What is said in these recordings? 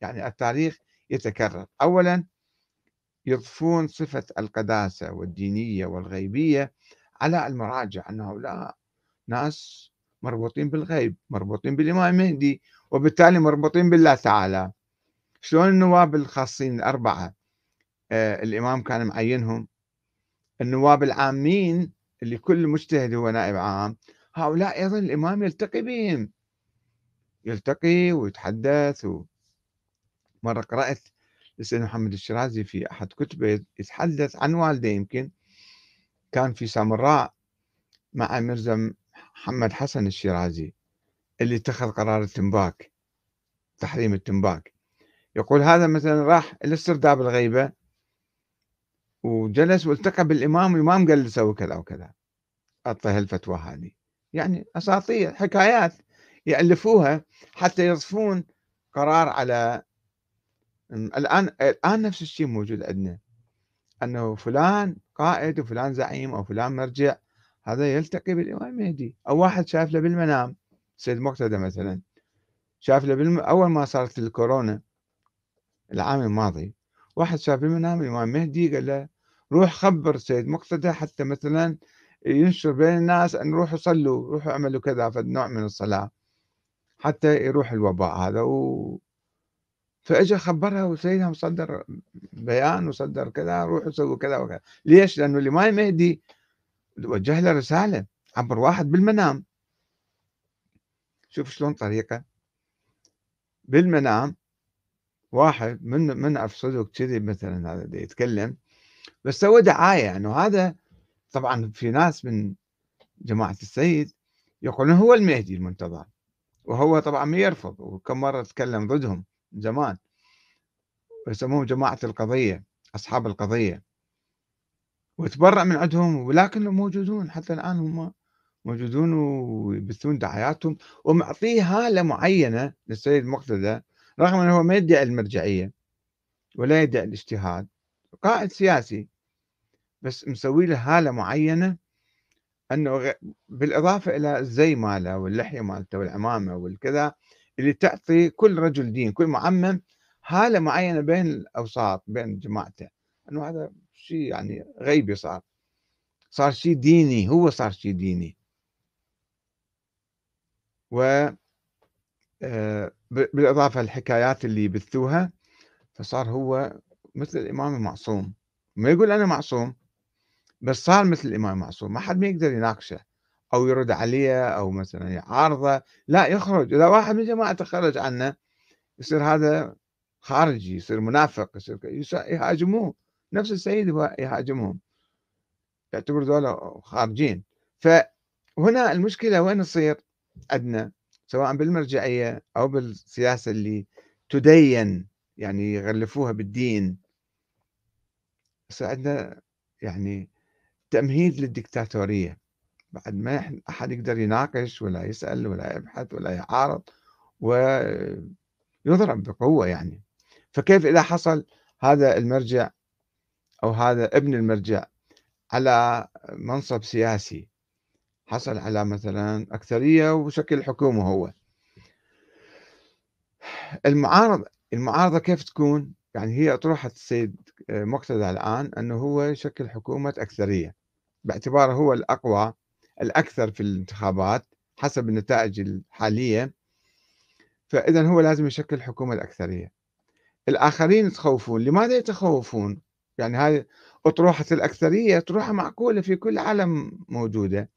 يعني التاريخ يتكرر. أولا يضفون صفة القداسة والدينية والغيبية على المراجع أن هؤلاء ناس مربوطين بالغيب مربوطين بالإمام المهدي وبالتالي مربوطين بالله تعالى. شلون النواب الخاصين الأربعة آه الإمام كان معينهم؟ النواب العامين اللي كل مجتهد هو نائب عام هؤلاء أيضا الإمام يلتقي بهم. يلتقي ويتحدث و... مرة قرأت لسيد محمد الشرازي في أحد كتبه يتحدث عن والده يمكن كان في سامراء مع مرزا محمد حسن الشيرازي اللي اتخذ قرار التنباك تحريم التنباك. يقول هذا مثلا راح إلى استرداب الغيبة وجلس والتقى بالإمام والإمام قال له سوي كذا وكذا أعطى الفتوى هذه. يعني أساطير حكايات يألفوها حتى يضفون قرار على الآن الآن نفس الشيء موجود عندنا. أنه فلان قائد وفلان زعيم أو فلان مرجع هذا يلتقي بالإمام المهدي أو واحد شاف له بالمنام سيد مقتدى مثلا شاف له بالم... أول ما صارت الكورونا العام الماضي واحد شاف بالمنام الإمام المهدي قال له روح خبر سيد مقتدى حتى مثلا ينشر بين الناس أن روحوا صلوا روحوا اعملوا كذا فنوع من الصلاة. حتى يروح الوباء هذا و... فاجى خبرها وسيدها مصدر بيان وصدر كذا روحوا سووا كذا وكذا ليش؟ لأنه الامام المهدي وجه له رسالة عبر واحد بالمنام. شوف شلون طريقة. بالمنام واحد من من افسدك كذي مثلا هذا يتكلم. بس سوى دعاية انه يعني هذا طبعا في ناس من جماعة السيد يقولون هو المهدي المنتظر وهو طبعا ما يرفض. وكم مرة تكلم ضدهم. زمان. ويسموهم جماعة القضية أصحاب القضية. وتبرأ من عندهم ولكنهم موجودون. حتى الآن هم موجودون ويبثون دعاياتهم. ومعطيه هالة معينة للسيد مقتدى رغم أنه هو ما يدعي المرجعية ولا يدعي الاجتهاد. قائد سياسي بس مسوي له هالة معينة أنه بالإضافة إلى الزي ماله واللحية مالته والعمامة والكذا. اللي تعطي كل رجل دين كل معمم حالة معينة بين الأوساط بين جماعته. أنه هذا شيء يعني غيبي صار. صار شيء ديني هو صار شيء ديني. و آه، بالإضافة للحكايات اللي يبثوها فصار هو مثل الإمام المعصوم. ما يقول أنا معصوم بس صار مثل الإمام المعصوم. ما حد ما يقدر يناقشه. أو يرد عليه أو مثلا يعارضه لا يخرج. إذا واحد من جماعته خرج عنه يصير هذا خارجي يصير منافق يصير يهاجموه. نفس السيد يهاجمهم. يعتبر ذولا خارجين. فهنا المشكلة وين تصير عندنا؟ سواء بالمرجعية أو بالسياسة اللي تدين يعني يغلفوها بالدين. يصير عندنا يعني تمهيد للدكتاتورية. بعد ما أحد يقدر يناقش ولا يسأل ولا يبحث ولا يعارض ويضرب بقوة يعني. فكيف إذا حصل هذا المرجع أو هذا ابن المرجع على منصب سياسي؟ حصل على مثلا أكثرية وشكل حكومة هو. المعارضة المعارضة كيف تكون؟ يعني هي أطروحة السيد مقتدى الآن أنه هو يشكل حكومة أكثرية. باعتباره هو الأقوى الأكثر في الانتخابات حسب النتائج الحالية. فإذا هو لازم يشكل الحكومة الأكثرية. الآخرين يتخوفون. لماذا يتخوفون؟ يعني هاي أطروحة الأكثرية أطروحة معقولة في كل العالم موجودة.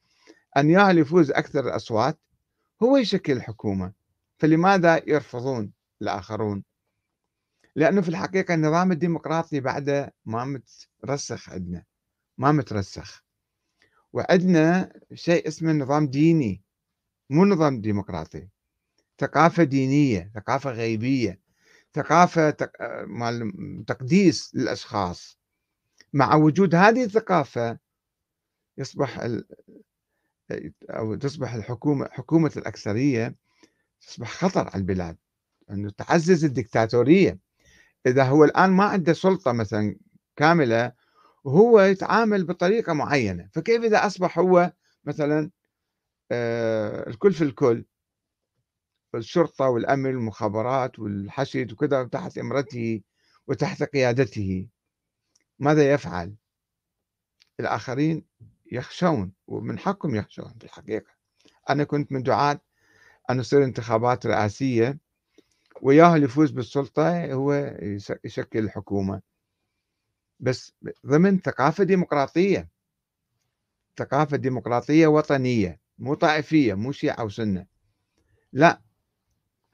أن يفوز أكثر الأصوات هو يشكل الحكومة. فلماذا يرفضون الآخرون؟ لأنه في الحقيقة النظام الديمقراطي بعد ما مترسخ عندنا. ما مترسخ. وعندنا شيء اسمه نظام ديني مو نظام ديمقراطي. ثقافة دينية ثقافة غيبية ثقافة تقديس للأشخاص. مع وجود هذه الثقافة يصبح ال... أو تصبح الحكومة حكومة الأكثرية تصبح خطر على البلاد. أنه تعزز الدكتاتورية. إذا هو الآن ما عنده سلطة مثلا كاملة وهو يتعامل بطريقة معينة. فكيف إذا أصبح هو مثلا آه، الكل في الكل الشرطة والأمن والمخابرات والحشد وكذا تحت إمرته وتحت قيادته ماذا يفعل؟ الآخرين يخشون ومن حقهم يخشون في الحقيقة. أنا كنت من دعاة أن تصير انتخابات رئاسية وياه اللي يفوز بالسلطة هو يشكل الحكومة. بس ضمن ثقافة ديمقراطية. ثقافة ديمقراطية وطنية مو طائفية مو شيعة وسنة لا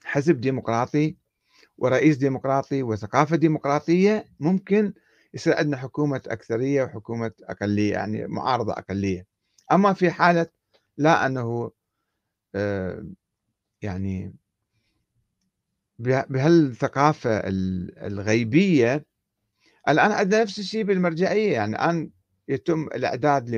حزب ديمقراطي ورئيس ديمقراطي وثقافة ديمقراطية ممكن يصير عندنا حكومة أكثرية وحكومة أقلية يعني معارضة أقلية. أما في حالة لا أنه آه، يعني بهالثقافة الغيبية الآن عندنا نفس الشيء بالمرجعية يعني الآن يتم الإعداد